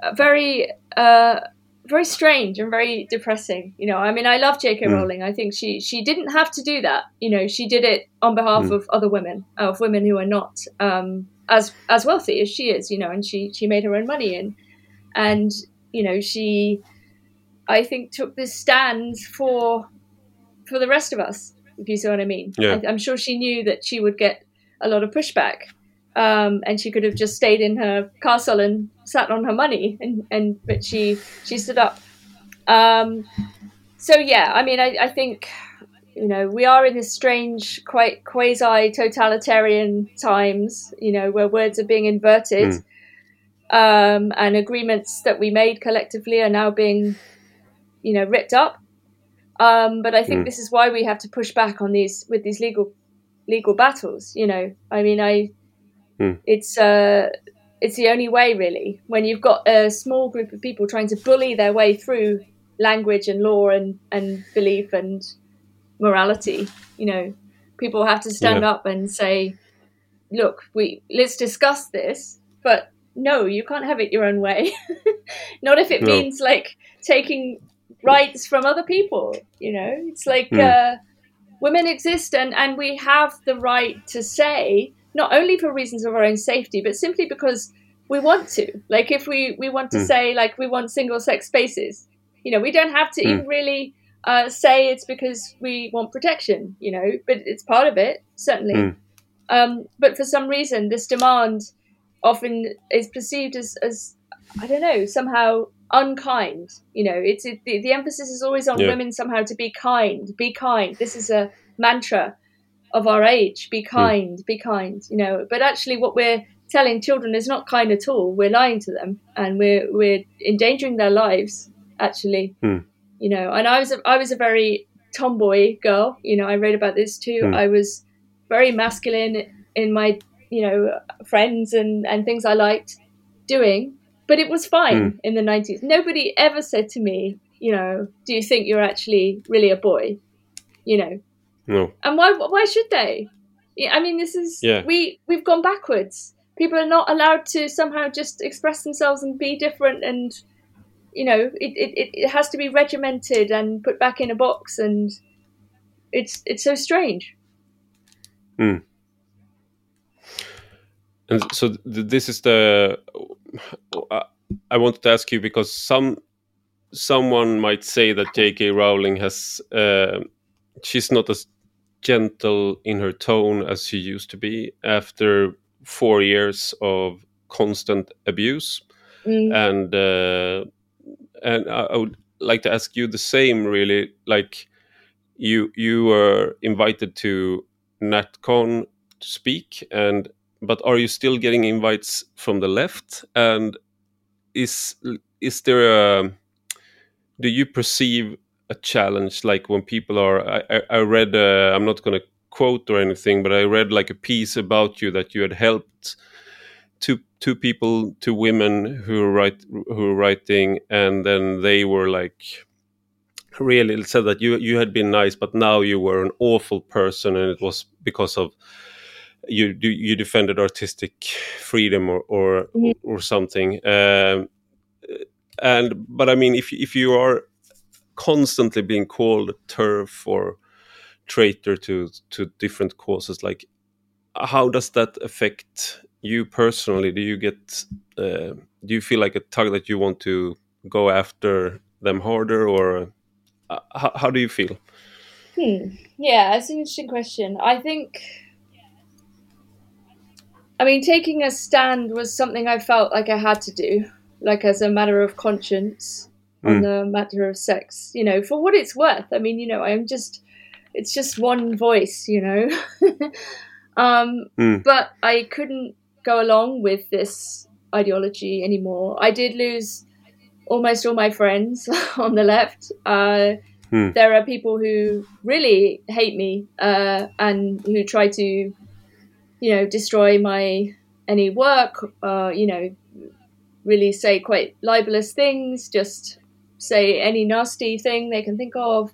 Speaker 2: uh, very. Uh, very strange and very depressing. You know, I mean, I love J.K.
Speaker 1: Mm.
Speaker 2: Rowling. I think she she didn't have to do that. You know, she did it on behalf
Speaker 1: Mm.
Speaker 2: of other women, of women who are not um, as as wealthy as she is. You know, and she she made her own money and and you know she, I think, took this stand for for the rest of us. If you see what I mean.
Speaker 1: Yeah.
Speaker 2: I, I'm sure she knew that she would get a lot of pushback. Um, and she could have just stayed in her castle and sat on her money, and, and but she she stood up. Um, so yeah, I mean, I, I think you know we are in this strange, quite quasi totalitarian times. You know where words are being inverted, um, and agreements that we made collectively are now being you know ripped up. Um, but I think
Speaker 1: Mm.
Speaker 2: this is why we have to push back on these with these legal legal battles. You know, I mean, I
Speaker 1: Mm.
Speaker 2: it's uh, it's the only way really when you've got a small group of people trying to bully their way through language and law and and belief and morality. You know, people have to stand
Speaker 1: Yeah.
Speaker 2: up and say, "Look, we let's discuss this," but no, you can't have it your own way. Not if it
Speaker 1: No.
Speaker 2: means like taking rights from other people. You know, it's like
Speaker 1: Hmm.
Speaker 2: uh, women exist, and and we have the right to say not only for reasons of our own safety, but simply because we want to. Like if we we want to
Speaker 1: Hmm.
Speaker 2: say like we want single sex spaces, you know, we don't have to
Speaker 1: Hmm.
Speaker 2: even really uh, say it's because we want protection. You know, but it's part of it certainly.
Speaker 1: Hmm.
Speaker 2: Um, but for some reason, this demand often is perceived as, as I don't know, somehow unkind. You know, it's it, the, the emphasis is always on
Speaker 1: Yeah.
Speaker 2: women somehow to be kind, be kind. This is a mantra, of our age. Be kind, mm. be kind, you know. But actually, what we're telling children is not kind at all. We're lying to them, and we're we're endangering their lives. Actually,
Speaker 1: mm.
Speaker 2: you know. And I was a, I was a very tomboy girl. You know, I read about this too. Mm. I was very masculine in my you know friends and and things I liked doing. But it was fine mm. in the 90s. Nobody ever said to me, you know, do you think you're actually really a boy? You know.
Speaker 1: No.
Speaker 2: And why why should they? I mean, this is
Speaker 1: yeah.
Speaker 2: we we've gone backwards. People are not allowed to somehow just express themselves and be different, and you know, it, it, it has to be regimented and put back in a box, and it's it's so strange.
Speaker 1: Hmm. And so th this is the uh, I wanted to ask you because some someone might say that J.K. Rowling has uh, she's not as gentle in her tone as she used to be after four years of constant abuse,
Speaker 2: mm.
Speaker 1: and uh, and I would like to ask you the same. Really, like you you were invited to NatCon to speak, and but are you still getting invites from the left? And is is there a do you perceive a challenge like when people are i, I read uh, i'm not going to quote or anything but i read like a piece about you that you had helped two two people two women who write who were writing and then they were like really said that you you had been nice but now you were an awful person and it was because of you you defended artistic freedom or or, mm. or something um, and but i mean if if you are constantly being called TERF or traitor to to different causes like how does that affect you personally do you get uh, do you feel like a tug that you want to go after them harder or uh, how, how do you feel
Speaker 2: hmm. yeah it's an interesting question i think I mean, taking a stand was something I felt like I had to do, like as a matter of conscience. On hmm. the matter of sex. You know, for what it's worth. I mean, you know, I'm just, it's just one voice, you know. um,
Speaker 1: mm.
Speaker 2: But I couldn't go along with this ideology anymore. I did lose almost all my friends on the left. Uh,
Speaker 1: mm.
Speaker 2: There are people who really hate me uh, and who try to you know, destroy my any work, uh, you know, really say quite libelous things, just say any nasty thing they can think of,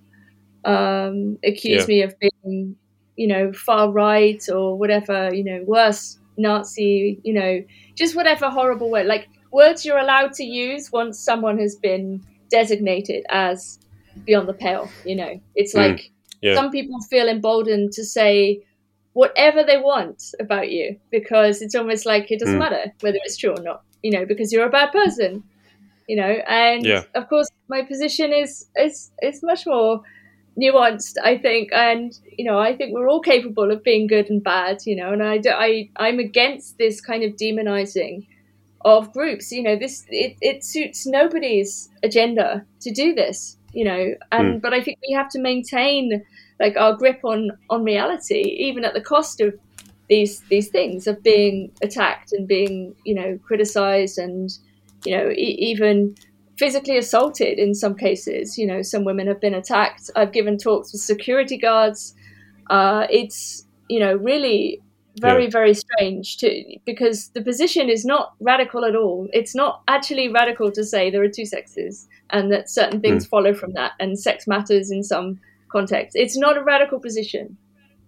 Speaker 2: um, accuse yeah. me of being, you know, far right or whatever, you know, worse Nazi, you know, just whatever horrible word, like words you're allowed to use once someone has been designated as beyond the pale, you know. It's mm. like yeah. some people feel emboldened to say whatever they want about you because it's almost like it doesn't mm. matter whether it's true or not, you know, because you're a bad person, you know. And
Speaker 1: yeah.
Speaker 2: of course, my position is is is much more nuanced, I think, and you know, I think we're all capable of being good and bad, you know. And I I I'm against this kind of demonizing of groups. You know, this it, it suits nobody's agenda to do this, you know. And mm. but I think we have to maintain like our grip on on reality, even at the cost of these these things of being attacked and being you know criticized and you know e- even physically assaulted in some cases. You know, some women have been attacked. I've given talks with security guards. Uh, it's you know really very yeah. very strange to because the position is not radical at all. It's not actually radical to say there are two sexes and that certain things mm. follow from that and sex matters in some context. It's not a radical position.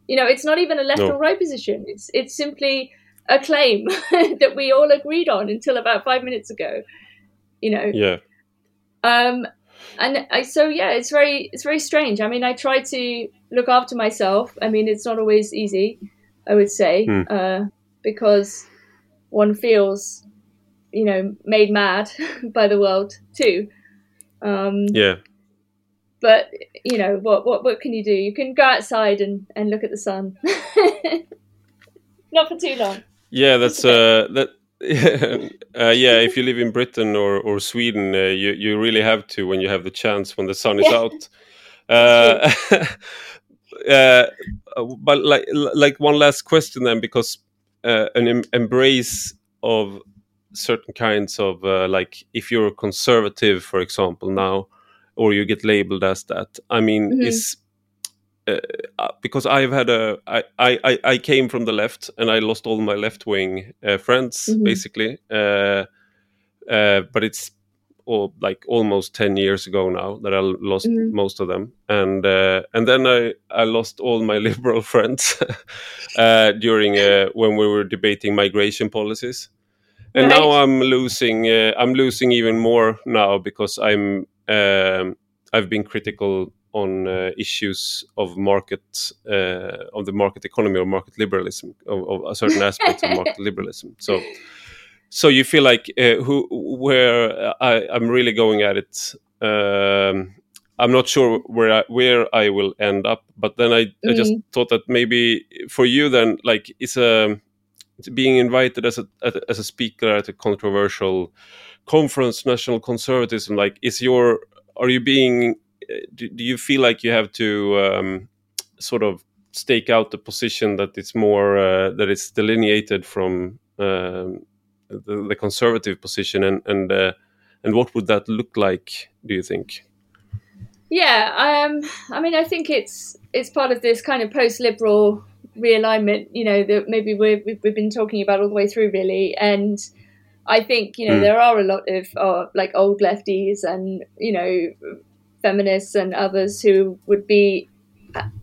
Speaker 2: You know, it's not even a left no. or right position. It's it's simply a claim that we all agreed on until about five minutes ago. You know.
Speaker 1: Yeah.
Speaker 2: Um, and I, so yeah, it's very it's very strange. I mean, I try to look after myself. I mean, it's not always easy. I would say
Speaker 1: mm.
Speaker 2: uh, because one feels, you know, made mad by the world too. Um,
Speaker 1: yeah
Speaker 2: but you know what what what can you do? You can go outside and and look at the sun. Not for too long.
Speaker 1: Yeah, that's uh that. uh, yeah, if you live in Britain or, or Sweden, uh, you you really have to when you have the chance when the sun is out. Uh, uh, but like like one last question then, because uh, an em embrace of certain kinds of uh, like if you're a conservative, for example, now, or you get labeled as that. I mean, mm -hmm. is uh, uh, because I've had a I, I I came from the left and I lost all my left wing uh, friends mm -hmm. basically, uh, uh, but it's all like almost 10 years ago now that I lost mm. most of them and uh, and then I, I lost all my liberal friends uh, during uh, when we were debating migration policies and right. now I'm losing uh, I'm losing even more now because I'm um, I've been critical on uh, issues of market uh, of the market economy or market liberalism of, of a certain aspects of market liberalism so so you feel like uh, who where I, I'm really going at it. Um, I'm not sure where I, where I will end up, but then I, mm. I just mm. thought that maybe for you then like it's a being invited as a as a speaker at a controversial conference, national conservatism. Like, is your are you being do, do you feel like you have to um, sort of stake out the position that it's more uh, that it's delineated from um, the, the conservative position, and and uh, and what would that look like? Do you think?
Speaker 2: Yeah, um, I mean, I think it's it's part of this kind of post-liberal realignment, you know, that maybe we've we've been talking about all the way through, really, and. I think you know mm. there are a lot of uh, like old lefties and you know feminists and others who would be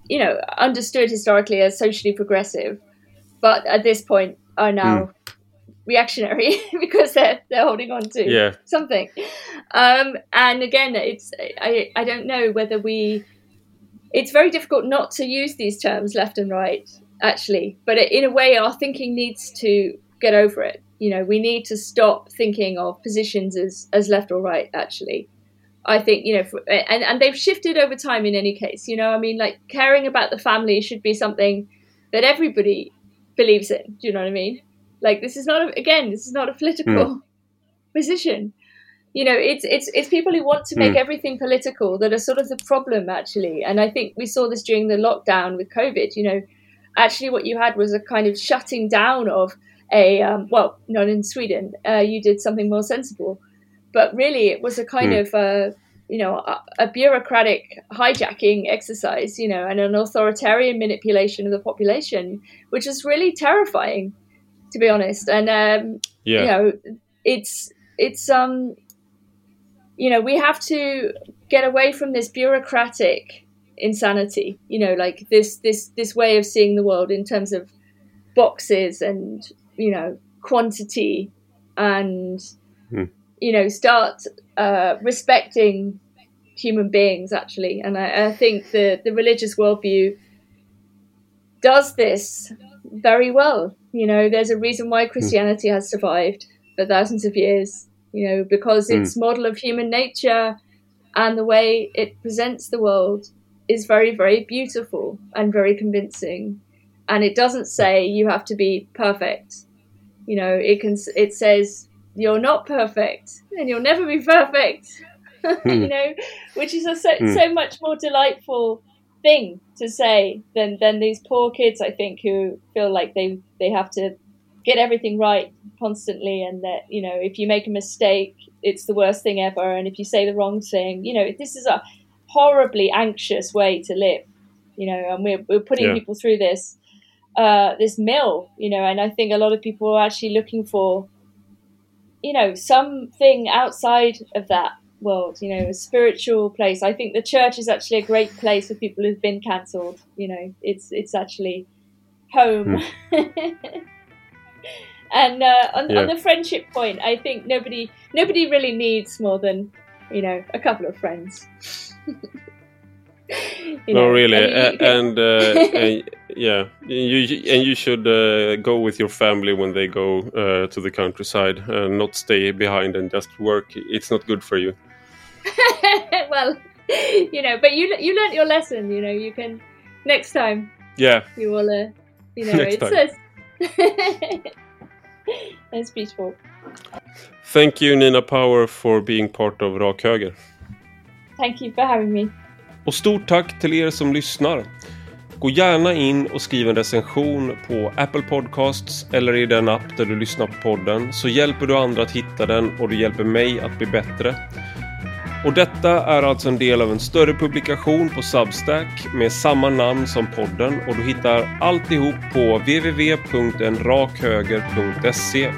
Speaker 2: you know understood historically as socially progressive, but at this point are now mm reactionary because they're they're holding on to
Speaker 1: yeah.
Speaker 2: something. Um, and again, it's I I don't know whether we. It's very difficult not to use these terms left and right, actually. But in a way, our thinking needs to get over it. You know, we need to stop thinking of positions as as left or right. Actually, I think you know, for, and and they've shifted over time. In any case, you know, I mean, like caring about the family should be something that everybody believes in. Do you know what I mean? Like this is not a, again, this is not a political mm. position. You know, it's it's it's people who want to make mm. everything political that are sort of the problem actually. And I think we saw this during the lockdown with COVID. You know, actually what you had was a kind of shutting down of a um, well, not in Sweden. Uh, you did something more sensible, but really it was a kind mm. of uh, you know a, a, bureaucratic hijacking exercise. You know, and an authoritarian manipulation of the population, which is really terrifying to be honest. And um, yeah. you know, it's it's um, you know, we have to get away from this bureaucratic insanity. You know, like this this this way of seeing the world in terms of boxes and you know quantity and. You know start uh, respecting human beings actually and I, I, think the the religious worldview does this very well you know, there's a reason why hmm. Christianity mm. has survived for thousands of years, you know, because mm. its model of human nature and the way it presents the world is very, very beautiful and very convincing. And it doesn't say you have to be perfect. You know, it can. It says you're not perfect and you'll never be perfect. You know, which is a, so, mm. so much more delightful thing to say than than these poor kids. I think who feel like they they have to get everything right constantly, and that you know if you make a mistake, it's the worst thing ever, and if you say the wrong thing, you know this is a horribly anxious way to live. You know, and we're we're putting yeah. people through this uh, this mill. You know, and I think a lot of people are actually looking for you know something outside of that world, you know, a spiritual place. I think the church is actually a great place for people who've been cancelled. You know, it's it's actually home. Mm. and uh, on, yeah. on the friendship point, I think nobody nobody really needs more than you know a couple of friends.
Speaker 1: you know, no, really, and, and, uh, and, yeah, you and you should uh, go with your family when they go uh, to the countryside, and not stay behind and just work. It's not good for you.
Speaker 2: well, you know, but you you learned your lesson. You know, you can next time.
Speaker 1: Yeah.
Speaker 2: You will. Uh, you know, next it time. says. That's beautiful.
Speaker 1: Thank you Nina Power for being part of Rak Höger.
Speaker 2: Thank you for having me.
Speaker 1: Och stort tack till er som lyssnar. Gå gärna in och skriv en recension på Apple Podcasts eller i den app där du lyssnar på podden så hjälper du andra att hitta den och du hjälper mig att bli bättre. Och detta är alltså en del av en större publikation på Substack med samma namn som podden och du hittar alltihop på www.enrakhöger.se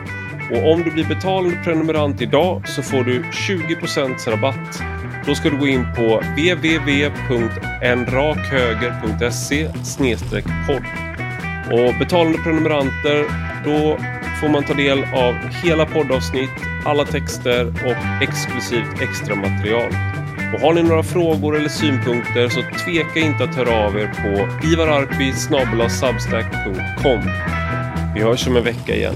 Speaker 1: och om du blir betalande prenumerant idag så får du 20% rabatt. Då ska du gå in på www.enrakhöger.se podd. Och betalande prenumeranter, då får man ta del av hela poddavsnitt, alla texter och exklusivt extra material. Och har ni några frågor eller synpunkter så tveka inte att höra av er på ivararpi Vi hörs om en vecka igen.